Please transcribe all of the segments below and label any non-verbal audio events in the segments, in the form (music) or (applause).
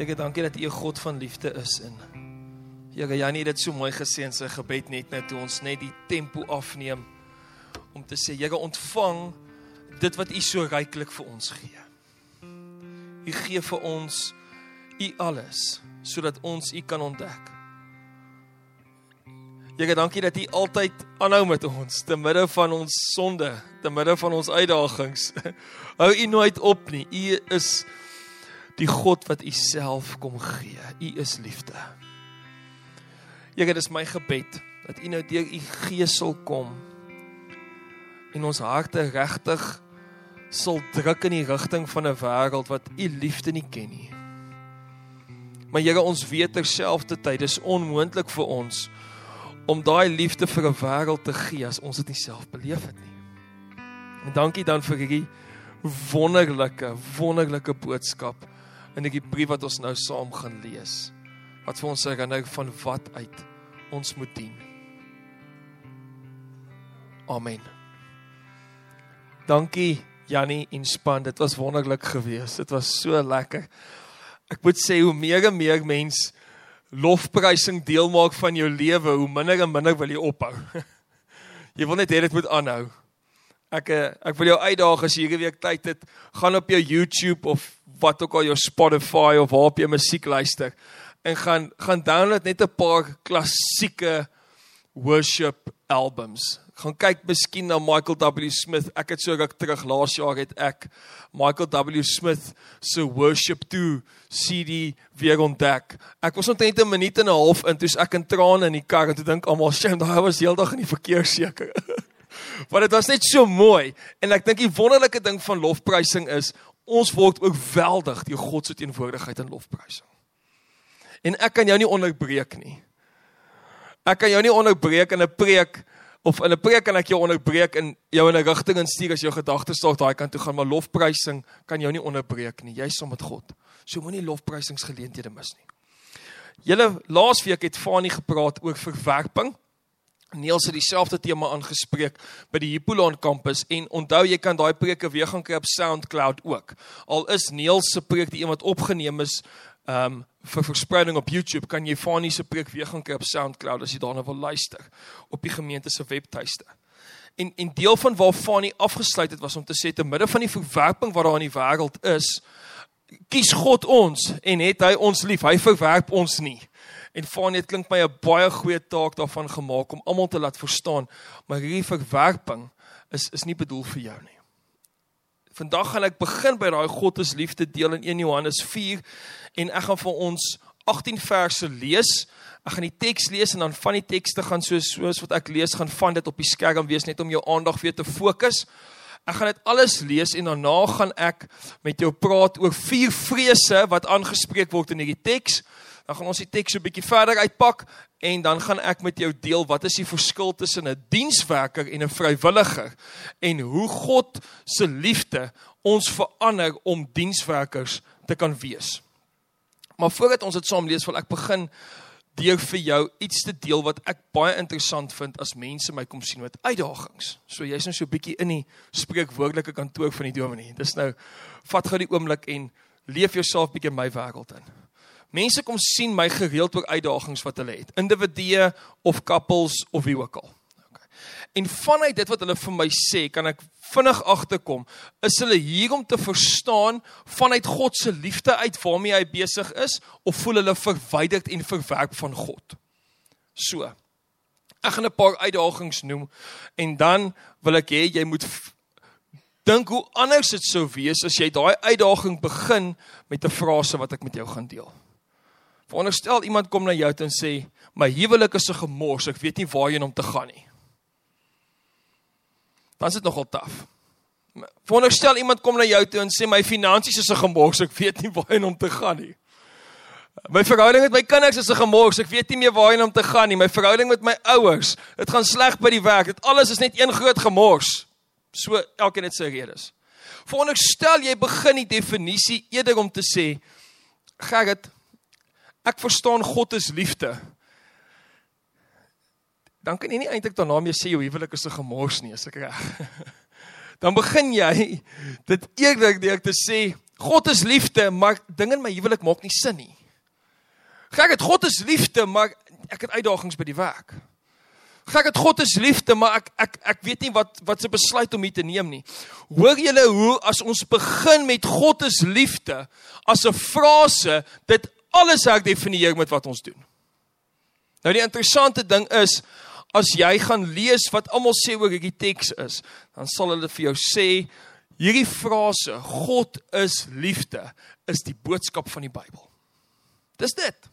Here, dankie dat U 'n God van liefde is in. Here, Janie het dit so mooi gesê in sy gebed net nou toe ons net die tempo afneem om te sê, Here, ontvang dit wat U so ryklik vir ons gee. U gee vir ons U alles sodat ons U kan ontdek. Here, dankie dat U altyd aanhou met ons te midde van ons sonde, te midde van ons uitdagings. (laughs) Hou U nooit op nie. U is die God wat U self kom gee. U is liefde. Here, dis my gebed dat U nou deur U Gees sal kom en ons harte regtig sal druk in die rigting van 'n wêreld wat U liefde nie ken nie. Maar Here, ons weet terselfdertyd dis onmoontlik vir ons om daai liefde vir 'n wêreld te gee as ons dit nie self beleef het nie. En dankie dan vir hierdie wonderlike, wonderlike boodskap in die brief wat ons nou saam gaan lees. Wat vir ons herinner van wat uit ons moet dien. Amen. Dankie Jannie en span, dit was wonderlik geweest. Dit was so lekker. Ek moet sê hoe meer en meer mense lofprysing deel maak van jou lewe, hoe minder en minder wil jy ophou. (laughs) jy wil net hê dit moet aanhou. Ek eh, ek wil jou uitdaag as jy hierdie week tyd het, gaan op jou YouTube of wat ook al jou Spotify of waar jy musiek luister en gaan gaan download net 'n paar klassieke worship albums gaan kyk miskien na Michael W Smith. Ek het so ruk terug laas jaar het ek Michael W Smith se Worship 2 CD weer ontdek. Ek was omtrent 'n minuut en 'n half in toe ek in trane in die kar en toe dink almal, "Shame, daai was heeldag in die verkeer seker." (laughs) Want dit was net so mooi en ek dink die wonderlike ding van lofprysing is ons word oorweldig deur God se teenwoordigheid in lofprysing. En ek kan jou nie onderbreek nie. Ek kan jou nie onderbreek in 'n preek of in 'n preek kan ek jou onderbreek en jou in 'n rigting instuur as jou gedagtes dalk daai kant toe gaan, maar lofprysing kan jou nie onderbreek nie. Jy's saam met God. So moenie lofprysingsgeleenthede mis nie. Julle laasweek het Fanie gepraat oor verwerping. Niels het dieselfde tema aangespreek by die Hippolaan kampus en onthou jy kan daai preke weer gaan kry op SoundCloud ook. Al is Niels se preek die een wat opgeneem is um vir verspreiding op YouTube kan jy Fanie se preek weer gaan kyk op SoundCloud as jy daarna wil luister op die gemeente se webtuiste. En en deel van waar Fanie afgesluit het was om te sê te midde van die verwerping wat daar in die wêreld is, kies God ons en het hy ons lief. Hy verwerp ons nie. En Fanie het klink my 'n baie goeie taak daarvan gemaak om almal te laat verstaan, maar hierdie verwerping is is nie bedoel vir jou nie. Vandag gaan ek begin by daai God is liefde deel in 1 Johannes 4 en ek gaan vir ons 18 verse lees. Ek gaan die teks lees en dan van die tekste gaan soos soos wat ek lees gaan van dit op die skerm wees net om jou aandag weer te fokus. Ek gaan dit alles lees en daarna gaan ek met jou praat oor vier vrese wat aangespreek word in hierdie teks. Dan gaan ons die teks so 'n bietjie verder uitpak en dan gaan ek met jou deel wat is die verskil tussen 'n dienswerker en 'n vrywilliger en hoe God se liefde ons verander om dienswerkers te kan wees. Maar voordat ons dit saam lees, wil ek begin deur vir jou iets te deel wat ek baie interessant vind as mense my kom sien met uitdagings. So jy's nou so 'n bietjie in die spreekwoordelike kantoor van die dominee. Dis nou vat gou die oomblik en leef jouself bietjie my wêreld in. Mense kom sien my gereeld oor uitdagings wat hulle het, individue of couples of wie ook al. Okay. En vanuit dit wat hulle vir my sê, kan ek vinnig agterkom, is hulle hier om te verstaan vanuit God se liefde uit waarmee hy besig is of voel hulle verwyderd en verwerp van God. So. Ek gaan 'n paar uitdagings noem en dan wil ek hê jy moet dink hoe anders dit sou wees as jy daai uitdaging begin met 'n frase wat ek met jou gaan deel. Veronderstel iemand kom na jou toe en sê, "My huwelik is 'n gemors, ek weet nie waarheen om te gaan nie." dan is dit nogal taaf. Veronderstel iemand kom na jou toe en sê my finansies is 'n gemors, ek weet nie waarheen om te gaan nie. My verhouding met my kinders is 'n gemors, ek weet nie meer waarheen om te gaan nie. My verhouding met my ouers, dit gaan sleg by die werk. Dit alles is net een groot gemors. So elkeen het sy redes. Veronderstel jy begin die definisie eerder om te sê Gerrit, ek verstaan God is liefde dan kan jy nie eintlik daarna mee sê jou huwelik is 'n gemors nie, as ek reg. (laughs) dan begin jy dit eerlik deur te sê God is liefde, maar dinge in my huwelik maak nie sin nie. Gek dit God is liefde, maar ek het uitdagings by die werk. Gek dit God is liefde, maar ek ek ek weet nie wat wat se besluit om hier te neem nie. Hoor julle hoe as ons begin met God is liefde as 'n frase, dit alles herdefinieer met wat ons doen. Nou die interessante ding is as jy gaan lees wat almal sê oor hierdie teks is, dan sal hulle vir jou sê hierdie frase God is liefde is die boodskap van die Bybel. Dis dit.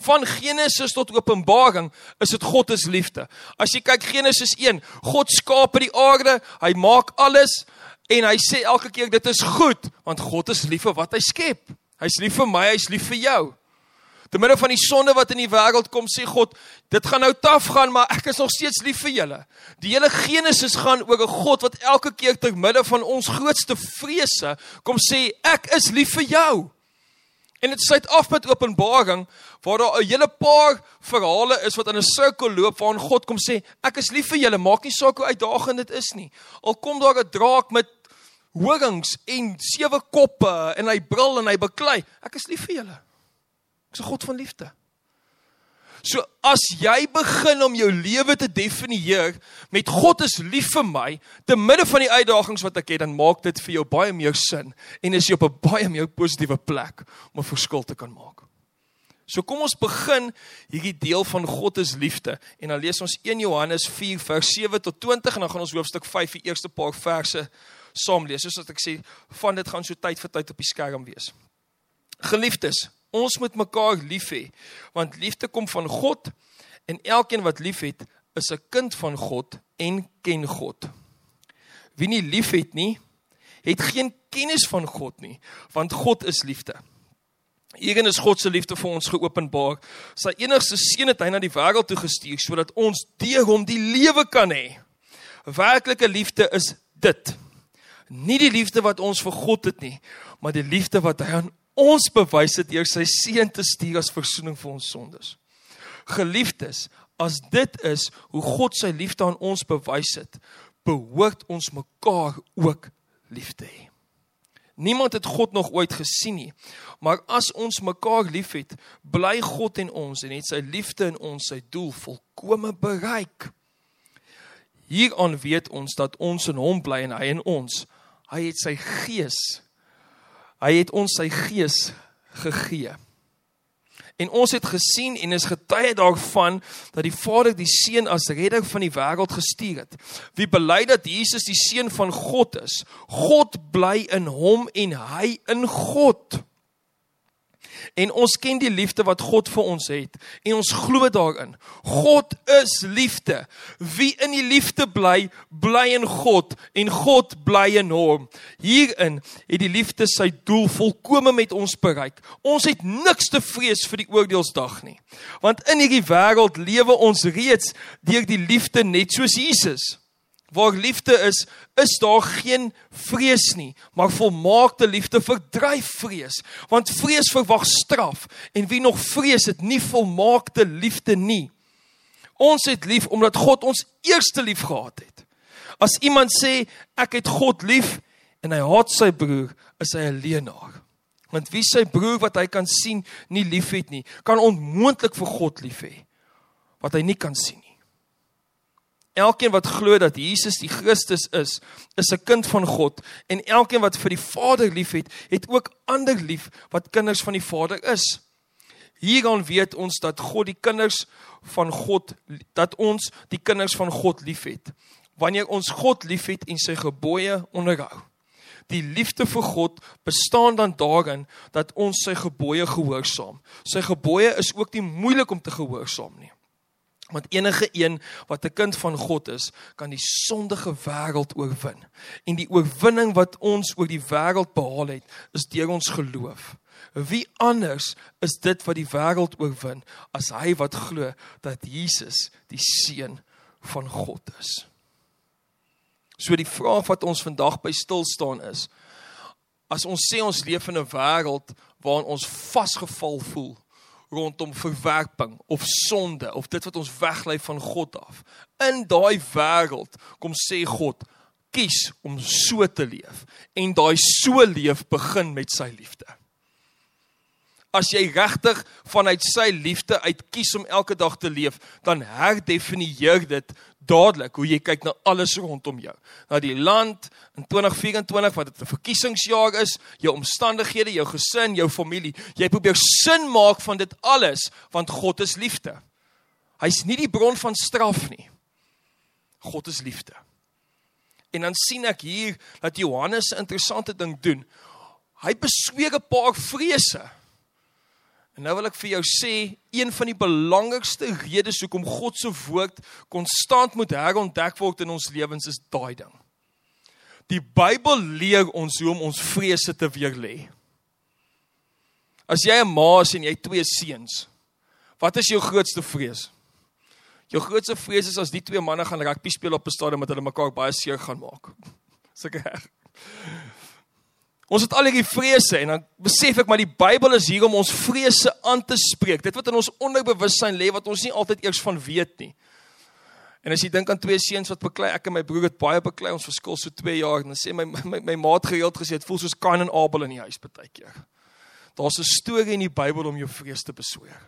Van Genesis tot Openbaring is dit God is liefde. As jy kyk Genesis 1, God skaap die aarde, hy maak alles en hy sê elke keer dit is goed want God is lief vir wat hy skep. Hy's lief vir my, hy's lief vir jou. Te midde van die sonde wat in die wêreld kom, sê God, dit gaan nou taaf gaan, maar ek is nog steeds lief vir julle. Die hele Genesis gaan oor 'n God wat elke keer te midde van ons grootste vrese kom sê, ek is lief vir jou. En dit sluit af met Openbaring waar daar 'n hele paar verhale is wat in 'n sirkel loop waarin God kom sê, ek is lief vir julle, maak nie saak hoe uitdagend dit is nie. Al kom daar 'n draak met horings en sewe koppe en hy brul en hy beklei, ek is lief vir julle. Ek's 'n God van liefde. So as jy begin om jou lewe te definieer met God is lief vir my te midde van die uitdagings wat ek het, dan maak dit vir jou baie meer sin en is jy op 'n baie meer positiewe plek om 'n verskil te kan maak. So kom ons begin hierdie deel van God is liefde en dan lees ons 1 Johannes 4 vers 7 tot 20 en dan gaan ons hoofstuk 5 die eerste paar verse saam lees. Soos wat ek sê, van dit gaan so tyd vir tyd op die skerm wees. Geliefdes, Ons moet mekaar lief hê want liefde kom van God en elkeen wat liefhet is 'n kind van God en ken God. Wie nie liefhet nie, het geen kennis van God nie, want God is liefde. Hierin is God se liefde vir ons geopenbaar. Sy enigste seun het hy na die wêreld toe gestuur sodat ons deur hom die lewe kan hê. Werklike liefde is dit. Nie die liefde wat ons vir God het nie, maar die liefde wat hy aan ons bewys het deur sy seun te stuur as verzoening vir ons sondes. Geliefdes, as dit is hoe God sy liefde aan ons bewys het, behoort ons mekaar ook lief te hê. Niemand het God nog ooit gesien nie, maar as ons mekaar liefhet, bly God in ons en het sy liefde in ons sy doel volkome bereik. Hieraan weet ons dat ons in hom bly en hy in ons. Hy het sy gees Hy het ons sy gees gegee. En ons het gesien en is getuie daarvan dat die Vader die Seun as redder van die wêreld gestuur het. Wie bely dat Jesus die seun van God is, God bly in hom en hy in God. En ons ken die liefde wat God vir ons het en ons glo daarin. God is liefde. Wie in die liefde bly, bly in God en God bly in hom. Hierin het die liefde sy doel volkome met ons bereik. Ons het niks te vrees vir die oordeelsdag nie. Want in hierdie wêreld lewe ons reeds deur die liefde net soos Jesus. Waar liefde is, is daar geen vrees nie, maar volmaakte liefde verdryf vrees, want vrees verwag straf en wie nog vrees het nie volmaakte liefde nie. Ons het lief omdat God ons eerste lief gehad het. As iemand sê ek het God lief en hy haat sy broer, is hy 'n leienaar. Want wie sy broer wat hy kan sien nie liefhet nie, kan onmoontlik vir God lief hê wat hy nie kan sien nie. Elkeen wat glo dat Jesus die Christus is, is 'n kind van God en elkeen wat vir die Vader liefhet, het ook ander lief wat kinders van die Vader is. Hieraan weet ons dat God die kinders van God dat ons die kinders van God liefhet. Wanneer ons God liefhet en sy gebooie onderhou. Die liefde vir God bestaan dan daarin dat ons sy gebooie gehoorsaam. Sy gebooie is ook nie moeilik om te gehoorsaam nie. Want enige een wat 'n kind van God is, kan die sondige wêreld oorwin. En die oorwinning wat ons oor die wêreld behaal het, is deur ons geloof. Wie anders is dit wat die wêreld oorwin as hy wat glo dat Jesus die seun van God is? So die vraag wat ons vandag by stil staan is: as ons sê ons leef in 'n wêreld waarin ons vasgeval voel, rondom verwerping of sonde of dit wat ons weglei van God af. In daai wêreld kom sê God, kies om so te leef en daai so leef begin met sy liefde. As jy regtig vanuit sy liefde uit kies om elke dag te leef, dan herdefinieer dit dadelik hoe jy kyk na alles rondom jou. Na die land in 2024 wat dit 'n verkiesingsjaar is, jou omstandighede, jou gesin, jou familie. Jy probeer sin maak van dit alles want God is liefde. Hy's nie die bron van straf nie. God is liefde. En dan sien ek hier dat Johannes 'n interessante ding doen. Hy besweer 'n paar vrese. En nou wil ek vir jou sê, een van die belangrikste redes hoekom God se woord konstant moet herontdek word in ons lewens is daai ding. Die Bybel leer ons hoe om ons vrese te weerlê. As jy 'n ma is en jy twee seuns, wat is jou grootste vrees? Jou grootste vrees is as die twee manne gaan rugby speel op 'n stadion met hulle mekaar baie seer gaan maak. (laughs) Sulke reg. Ons het al hierdie vrese en dan besef ek maar die Bybel is hier om ons vrese aan te spreek. Dit wat in ons onderbewussyn lê wat ons nie altyd eers van weet nie. En as jy dink aan twee seuns wat beklei, ek en my broer het baie beklei, ons verskil so 2 jaar en dan sê my my my maat gereeld gesê dit voel soos Kain en Abel in die huis baie keer. Daar's 'n storie in die Bybel om jou vrees te besweer.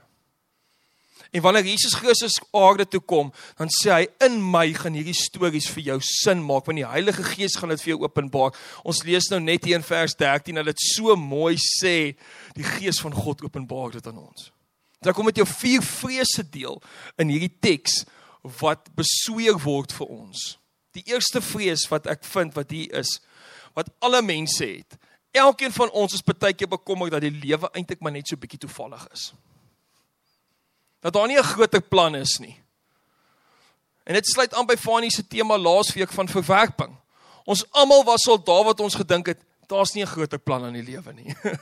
En wanneer Jesus Christus aarde toe kom, dan sê hy in my gaan hierdie stories vir jou sin maak want die Heilige Gees gaan dit vir jou openbaar. Ons lees nou net hier in vers 13 dat dit so mooi sê, die Gees van God openbaar dit aan ons. Dan kom dit jou vier vrese deel in hierdie teks wat besweer word vir ons. Die eerste vrees wat ek vind wat hier is, wat alle mense het. Elkeen van ons is baie keer bekommerd dat die lewe eintlik maar net so bietjie toevallig is dat daar nie 'n groter plan is nie. En dit sluit aan by Fanie se tema laasweek van verwerping. Ons almal was al daar wat ons gedink het, daar's nie 'n groter plan in die lewe nie. (laughs)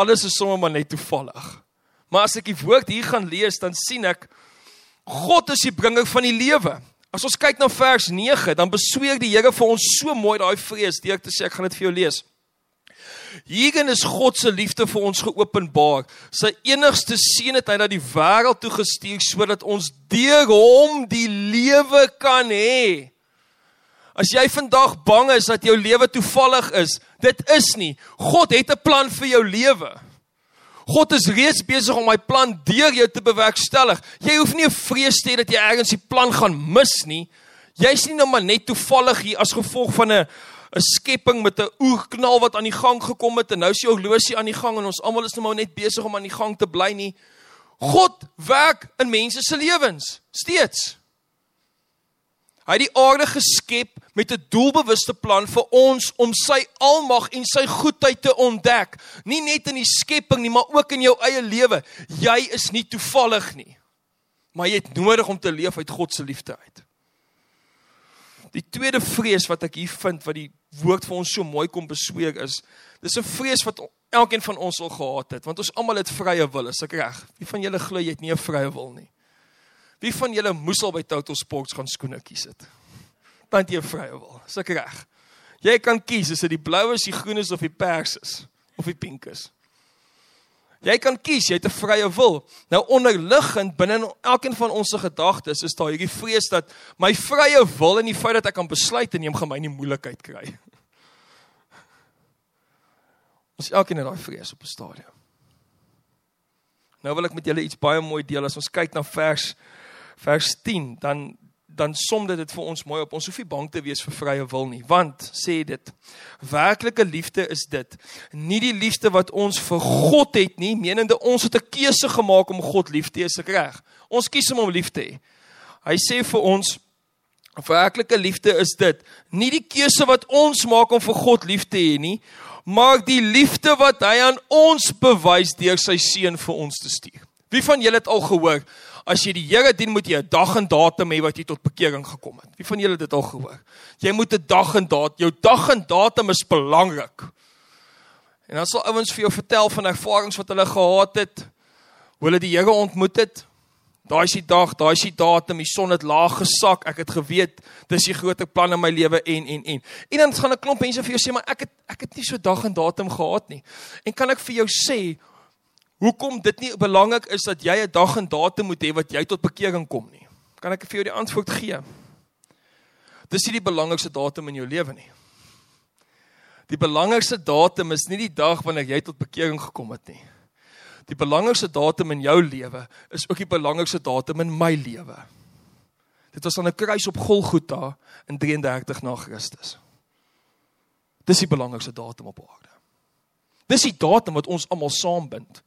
Alles is sommer maar net toevallig. Maar as ek die woord hier gaan lees, dan sien ek God is die bringer van die lewe. As ons kyk na vers 9, dan besweer die Here vir ons so mooi daai vrees, deur te sê ek gaan dit vir jou lees. Hierin is God se liefde vir ons geopenbaar. Sy enigste seun het hy na die wêreld toe gestuur sodat ons deur hom die lewe kan hê. As jy vandag bang is dat jou lewe toevallig is, dit is nie. God het 'n plan vir jou lewe. God is reeds besig om hy plan deur jou te bewerkstellig. Jy hoef nie 'n vrees te hê dat jy ergens die plan gaan mis nie. Jy's nie nou maar net toevallig hier as gevolg van 'n 'n skepping met 'n oerknal wat aan die gang gekom het en nou is die horlosie aan die gang en ons almal is nou maar net besig om aan die gang te bly nie. God werk in mense se lewens steeds. Hy het die aarde geskep met 'n doelbewuste plan vir ons om sy almag en sy goedheid te ontdek. Nie net in die skepping nie, maar ook in jou eie lewe. Jy is nie toevallig nie. Maar jy het nodig om te leef uit God se liefde uit. Die tweede vrees wat ek hier vind wat die woord vir ons so mooi kom besweer is, dis 'n vrees wat elkeen van ons al gehad het, want ons almal het vrye wil, is ek reg? Wie van julle glo jy het nie 'n vrye wil nie? Wie van julle moes al by Total Sports gaan skoene kies het? Want jy 'n vrye wil, is ek reg? Jy kan kies, is dit die blou is, die groen is of die pers is of die pink is? Jy kan kies, jy het 'n vrye wil. Nou onderliggend binne elkeen van ons se gedagtes is daar hierdie vrees dat my vrye wil en die feit dat ek kan besluit en neem gaan my nie moeilikheid kry. (laughs) Ons elkeen het daai vrees op 'n stadium. Nou wil ek met julle iets baie mooi deel. As ons kyk na vers vers 10, dan dan som dit dit vir ons mooi op. Ons hoef nie bang te wees vir vrye wil nie, want sê dit, werklike liefde is dit, nie die liefde wat ons vir God het nie, menende ons het 'n keuse gemaak om God lief te hê, se reg. Ons kies om hom lief te hê. Hy sê vir ons werklike liefde is dit, nie die keuse wat ons maak om vir God lief te hê nie, maar die liefde wat hy aan ons bewys deur sy seun vir ons te stuur. Wie van julle het al gehoor as jy die Here dien, moet jy 'n dag en datum hê wat jy tot bekering gekom het. Wie van julle het dit al gehoor? Jy moet 'n dag en datum, jou dag en datum is belangrik. En dan sal ouens vir jou vertel van ervarings wat hulle gehad het, hoe hulle die Here ontmoet het. Daai is die dag, daai is die datum, die son het laag gesak. Ek het geweet dis die groter plan in my lewe en en en. En dan gaan 'n klomp mense vir jou sê, maar ek het ek het nie so dag en datum gehad nie. En kan ek vir jou sê, hoekom dit nie belangrik is dat jy 'n dag en datum moet hê wat jy tot bekering kom nie. Kan ek vir jou die antwoord gee? Dis nie die belangrikste datum in jou lewe nie. Die belangrikste datum is nie die dag wanneer jy tot bekering gekom het nie. Die belangrikste datum in jou lewe is ook die belangrikste datum in my lewe. Dit was aan 'n kruis op Golgotha in 33 na Christus. Dis die belangrikste datum op aarde. Dis die datum wat ons almal saambind.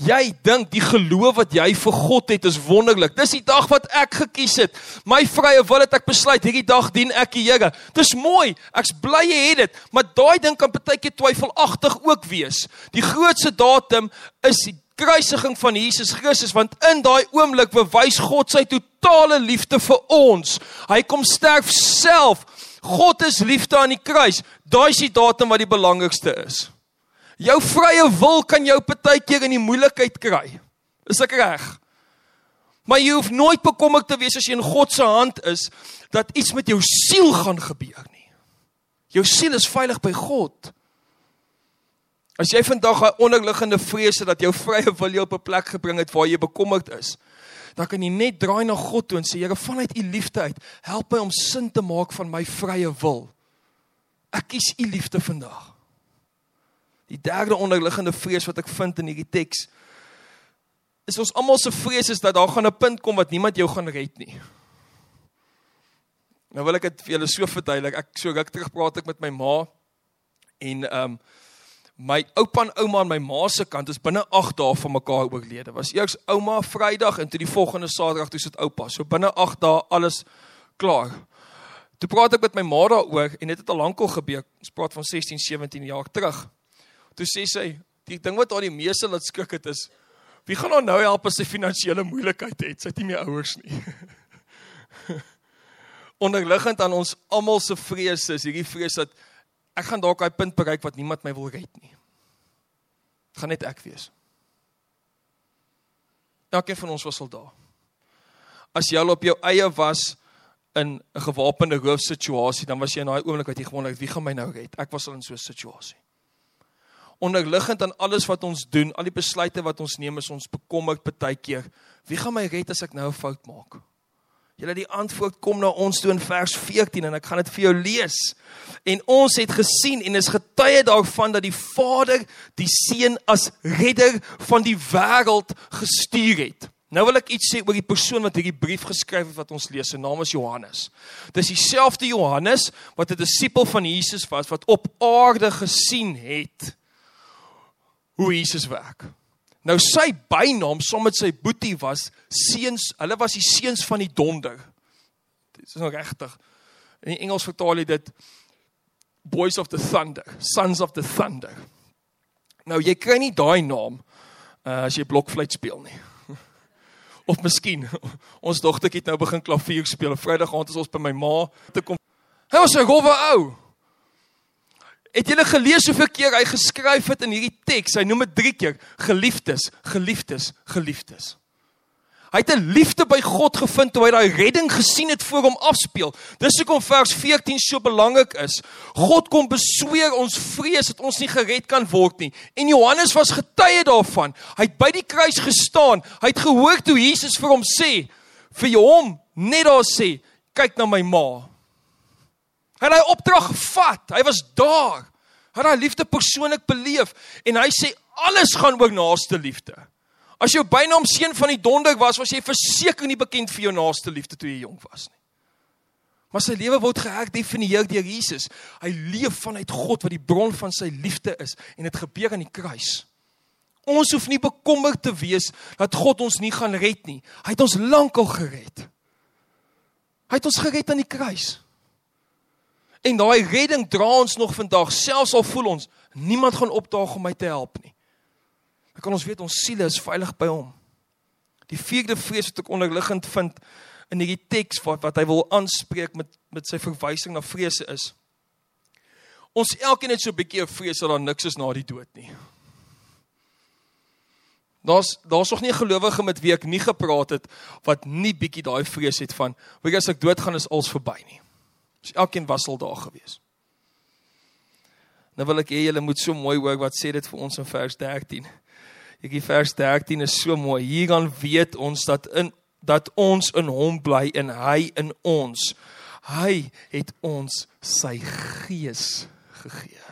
Jy dink die geloof wat jy vir God het is wonderlik. Dis die dag wat ek gekies het. My vrye wil het ek besluit hierdie dag dien ek die Here. Dis mooi. Ek's bly jy het dit, maar daai ding kan partykeer twyfelagtig ook wees. Die grootste datum is die kruisiging van Jesus Christus want in daai oomblik bewys God sy totale liefde vir ons. Hy kom sterf self. God is liefde aan die kruis. Daai is die datum wat die belangrikste is. Jou vrye wil kan jou partykeer in die moeilikheid kry. Is ek reg? Maar jy hoef nooit bekommerd te wees as jy in God se hand is dat iets met jou siel gaan gebeur nie. Jou siel is veilig by God. As jy vandag 'n onderliggende vrese dat jou vrye wil jou op 'n plek gebring het waar jy bekommerd is, dan kan jy net draai na God toe en sê Here, vanuit U liefde uit, help my om sin te maak van my vrye wil. Ek kies U liefde vandag. Die derde onderliggende vrees wat ek vind in hierdie teks is ons almal se vrees is dat daar gaan 'n punt kom wat niemand jou gaan red nie. Nou wil ek dit vir julle so verduidelik. Ek so ruk terug praat ek met my ma en ehm um, my oupa en ouma aan my ma se kant is binne 8 dae van mekaar oorlede. Was eers ouma Vrydag en toe die volgende Saterdag toe sit oupa. So binne 8 dae alles klaar. Toe praat ek met my ma daaroor en dit het al lankal gebeur. Ons praat van 16, 17 jaar terug. Toe sê sy, die ding wat haar die meeste laat skrik het is, wie gaan haar nou help as sy finansiële moeilikheid het? Sy het nie meer ouers nie. (laughs) Onderliggend aan ons almal se vrese is hierdie vrees dat ek gaan dalk daai punt bereik wat niemand my wil red nie. Dit gaan net ek wees. Elkeen van ons was al daar. As jy al op jou eie was in 'n gewapende roofsituasie, dan was jy in daai oomblik wat jy gewonder het, wie gaan my nou red? Ek was al in so 'n situasie onderliggend aan alles wat ons doen, al die besluite wat ons neem, is ons bekommerd baie keer. Wie gaan my red as ek nou 'n fout maak? Julle die antwoord kom na ons toe in vers 14 en ek gaan dit vir jou lees. En ons het gesien en is getuie daarvan dat die Vader die Seun as redder van die wêreld gestuur het. Nou wil ek iets sê oor die persoon wat hierdie brief geskryf het wat ons lees. Sy naam is Johannes. Dis dieselfde Johannes wat 'n disipel van Jesus was wat op aarde gesien het hoe Jesus werk. Nou sy bynaam saam met sy boetie was seuns, hulle was die seuns van die donder. Dit is nog regtig. In Engels vertaal jy dit boys of the thunder, sons of the thunder. Nou jy kry nie daai naam uh, as jy blokfluit speel nie. (laughs) Of miskien (laughs) ons dogtertjie het nou begin klavier speel. Vrydag aand is ons by my ma te kom. Hy was 'n rowwe ou. Het julle gelees hoeveel keer hy geskryf het in hierdie teks? Hy noem dit 3 keer: geliefdes, geliefdes, geliefdes. Hy het 'n liefde by God gevind toe hy daai redding gesien het voor hom afspeel. Dis hoekom vers 14 so belangrik is. God kom besweer ons vrees dat ons nie gered kan word nie. En Johannes was getuie daarvan. Hy het by die kruis gestaan. Hy het gehoor toe Jesus vir hom sê, vir hom net daar sê, kyk na my ma. Hy het hy opdrag gevat. Hy was daar. Hy het daai liefde persoonlik beleef en hy sê alles gaan oor naaste liefde. As jou bynaam seun van die donder was, was jy verseker nie bekend vir jou naaste liefde toe jy jonk was nie. Maar sy lewe word geherdefinieer deur Jesus. Hy leef vanuit God wat die bron van sy liefde is en dit gebeur aan die kruis. Ons hoef nie bekommerd te wees dat God ons nie gaan red nie. Hy het ons lankal gered. Hy het ons gered aan die kruis. En daai redding dra ons nog vandag, selfs al voel ons niemand gaan opdaag om my te help nie. Dan kan ons weet ons siele is veilig by hom. Die vierde vrees wat ek onderliggend vind in hierdie teks wat wat hy wil aanspreek met met sy verwysing na vrese is. Ons elkeen het so 'n bietjie 'n vrees dat daar niks is na die dood nie. Daar's daar's nog nie 'n gelowige met wie ek nie gepraat het wat nie bietjie daai vrees het van, "Wie as ek doodgaan is alles verby nie." So elkeen was al daar gewees. Nou wil ek hê julle moet so mooi hoor wat sê dit vir ons in vers 13. Hierdie vers 13 is so mooi. Hieraan weet ons dat in dat ons in hom bly en hy in ons. Hy het ons sy gees gegee.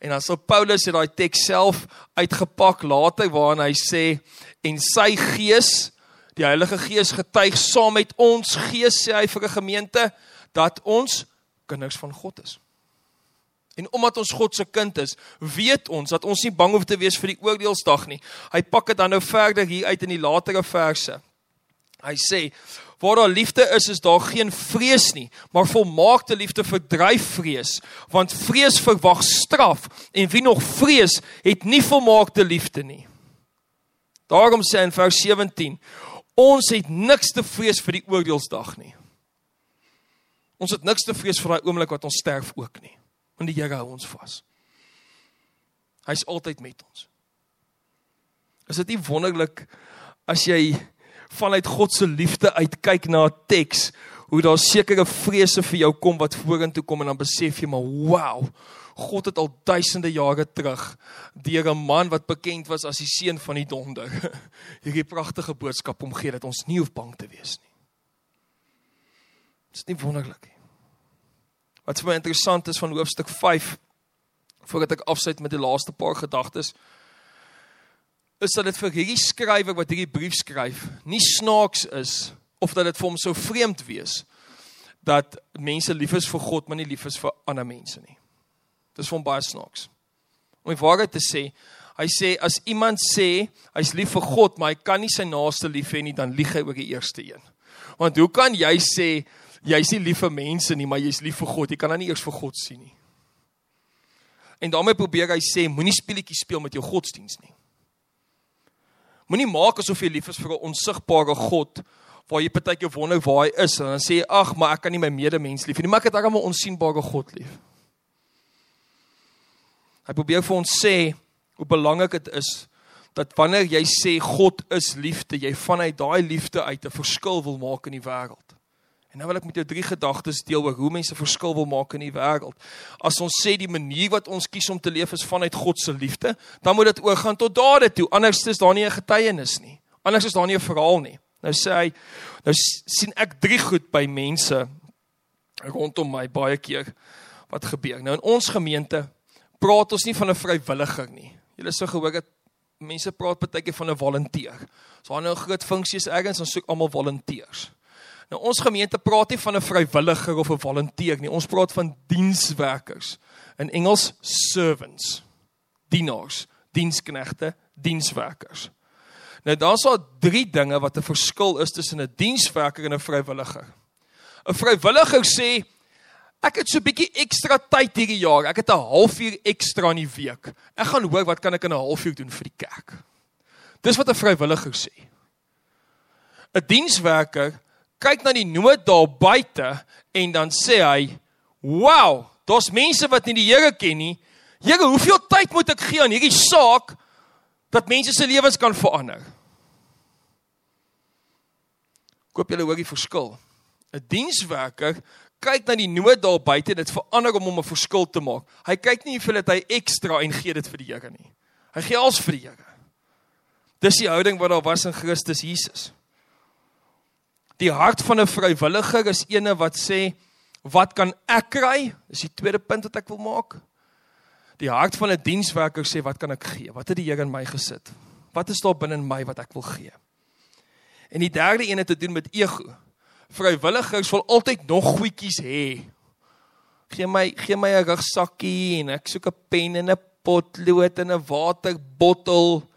En dan sal Paulus in daai teks self uitgepak later waarin hy sê en sy gees die Heilige Gees getuig saam met ons gees sê hy vir 'n gemeente dat ons kinders van God is. En omdat ons God se kind is, weet ons dat ons nie bang hoef te wees vir die oordeelsdag nie. Hy pak dit dan nou verder hier uit in die latere verse. Hy sê Waar daar liefde is, is daar geen vrees nie, maar volmaakte liefde verdryf vrees, want vrees verwag straf en wie nog vrees, het nie volmaakte liefde nie. Daarom sê in vers 17, ons het niks te vrees vir die oordeelsdag nie. Ons het niks te vrees vir daai oomblik wat ons sterf ook nie, want die Here hou ons vas. Hy's altyd met ons. Is dit nie wonderlik as jy vanuit God se liefde uit kyk na 'n teks, hoe daar sekere vrese vir jou kom wat vorentoe kom en dan besef jy maar wow, God het al duisende jare terug deur 'n man wat bekend was as die seun van die donder (laughs) hierdie pragtige boodskap omgee dat ons nie hoef bang te wees nie. Dit is nie wonderlik nie. Wat vir my interessant is van hoofstuk 5 voordat ek afsluit met die laaste paar gedagtes is dat dit vir hierdie skrywer wat hierdie brief skryf nie snaaks is of dat dit vir hom sou vreemd wees dat mense lief is vir God maar nie lief is vir ander mense nie. Dit is vir hom baie snaaks. Om die waarheid te sê, hy sê as iemand sê hy's lief vir God maar hy kan nie sy naaste lief hê nie, dan lieg hy oor die eerste een. Want hoe kan jy sê jy's nie lief vir mense nie, maar jy's lief vir God? Jy kan dan nie eers vir God sien nie. En daarmee probeer hy sê moenie speletjies speel met jou godsdiens nie. Moenie maak asof jy lief is vir 'n onsigbare God waar jy partykeer wonder waar hy is en dan sê jy ag, maar ek kan nie my medemens lief nie, maar ek het darem 'n onsigbare God lief. Hy probeer vir ons sê hoe belangrik dit is dat wanneer jy sê God is liefde, jy vanuit daai liefde uit 'n verskil wil maak in die wêreld. En nou wil ek met jou drie gedagtes deel oor hoe mense verskil wil maak in die wêreld. As ons sê die manier wat ons kies om te leef is vanuit God se liefde, dan moet dit oorgaan tot dade toe. Anders is daar nie 'n getuienis nie. Anders is daar nie 'n verhaal nie. Nou sê hy, nou sien ek drie goed by mense rondom my baie keer wat gebeur. Nou in ons gemeente praat ons nie van 'n vrywilliger nie. Julle sou gehoor het mense praat baie keer van 'n volonteer. So aan nou 'n groot funksie is ergens ons soek almal volonteërs. Nou ons gemeente praat nie van 'n vrywilliger of 'n volonteer nie. Ons praat van dienswerkers. In Engels servants. Dienaars, diensknegte, dienswerkers. Nou daar's al drie dinge wat 'n verskil is tussen 'n dienswerker en 'n vrywilliger. 'n Vrywilliger sê ek het so 'n bietjie ekstra tyd hierdie jaar. Ek het 'n halfuur ekstra in die week. Ek gaan hoor wat kan ek in 'n halfuur doen vir die kerk. Dis wat 'n vrywilliger sê. 'n Dienswerker kyk na die nood daar buite en dan sê hy, "Wow, daar's mense wat nie die Here ken nie. Here, hoeveel tyd moet ek gee aan hierdie saak dat mense se lewens kan verander?" Koop julle hoor die verskil. 'n Dienswerker kyk na die nood daar buite en dit verander hom om 'n verskil te maak. Hy kyk nie hoeveel het hy ekstra en gee dit vir die Here nie. Hy gee alles vir die Here. Dis die houding wat daar was in Christus Jesus. Die hart van 'n vrywilliger is ene wat sê wat kan ek kry? Dis die tweede punt wat ek wil maak. Die hart van 'n dienswerker sê wat kan ek gee? Wat het die Here in my gesit? Wat is daar binne in my wat ek wil gee? En die derde een het te doen met ego. Vrywilligers wil altyd nog goedjies hê. Gee my gee my 'n rugsakkie en ek soek 'n pen en 'n potlood en 'n waterbottel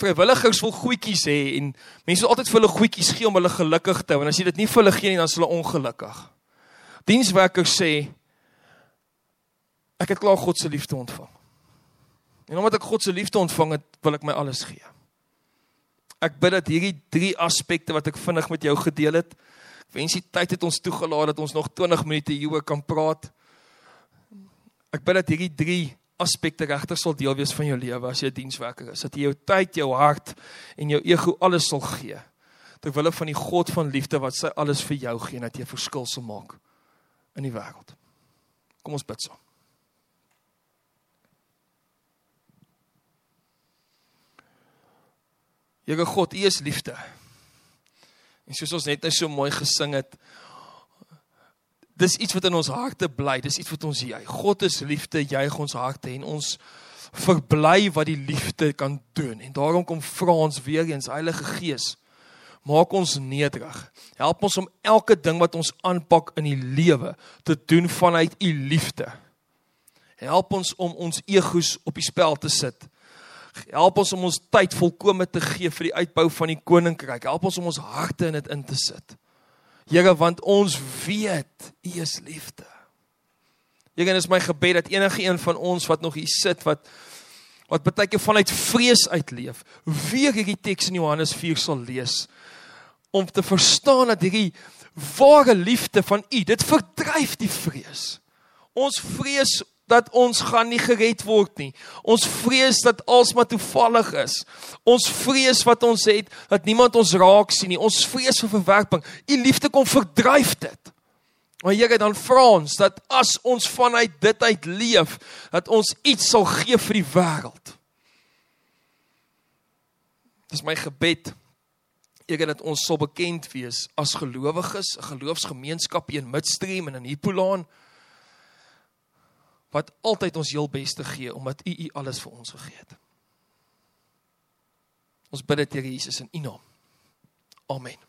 vrywilligers wil goedjies hê en mense wil altyd vir hulle goedjies gee om hulle gelukkig te hou en as jy dit nie vir hulle gee nie dan is hulle ongelukkig. Dienswerkers sê ek het klaar God se liefde ontvang. En omdat ek God se liefde ontvang het, wil ek my alles gee. Ek bid dat hierdie drie aspekte wat ek vinnig met jou gedeel het, wens die tyd het ons toegelaat dat ons nog 20 minute hieroor kan praat. Ek bid dat hierdie drie aspekte regtig sal deel wees van jou lewe as jy 'n dienswerker is. Dat jy jou tyd, jou hart en jou ego alles sal gee ter wille van die God van liefde wat sy alles vir jou gee en dat jy verskil sal maak in die wêreld. Kom ons bid saam. Here God, U is liefde. En soos ons net nou so mooi gesing het, dis iets wat in ons harte bly, dis iets wat ons juig. God is liefde, juig ons harte en ons verbly wat die liefde kan doen. En daarom kom vra ons weer eens Heilige Gees, maak ons nederig. Help ons om elke ding wat ons aanpak in die lewe te doen vanuit u liefde. Help ons om ons egos op die spel te sit. Help ons om ons tyd volkome te gee vir die uitbou van die koninkryk. Help ons om ons harte in dit in te sit. Here, want ons weet U is liefde. Here, dit is my gebed dat enige een van ons wat nog hier sit wat wat baie keer vanuit vrees uitleef, weer hierdie teks in Johannes 4 sal lees om te verstaan dat hierdie ware liefde van U, dit verdryf die vrees. Ons vrees dat ons gaan nie gered word nie. Ons vrees dat alsmaar toevallig is. Ons vrees wat ons het dat niemand ons raak sien nie. Ons vrees vir verwerping. U liefde kom verdryf dit. Maar Here dan vra ons dat as ons vanuit dit uit leef, dat ons iets sal gee vir die wêreld. Dis my gebed. Here dat ons sal bekend wees as gelowiges, 'n geloofsgemeenskap hier in Midstream en in Hippolaan wat altyd ons heel beste gee omdat U U alles vir ons gegee het. Ons bid dit Here Jesus in U naam. Amen.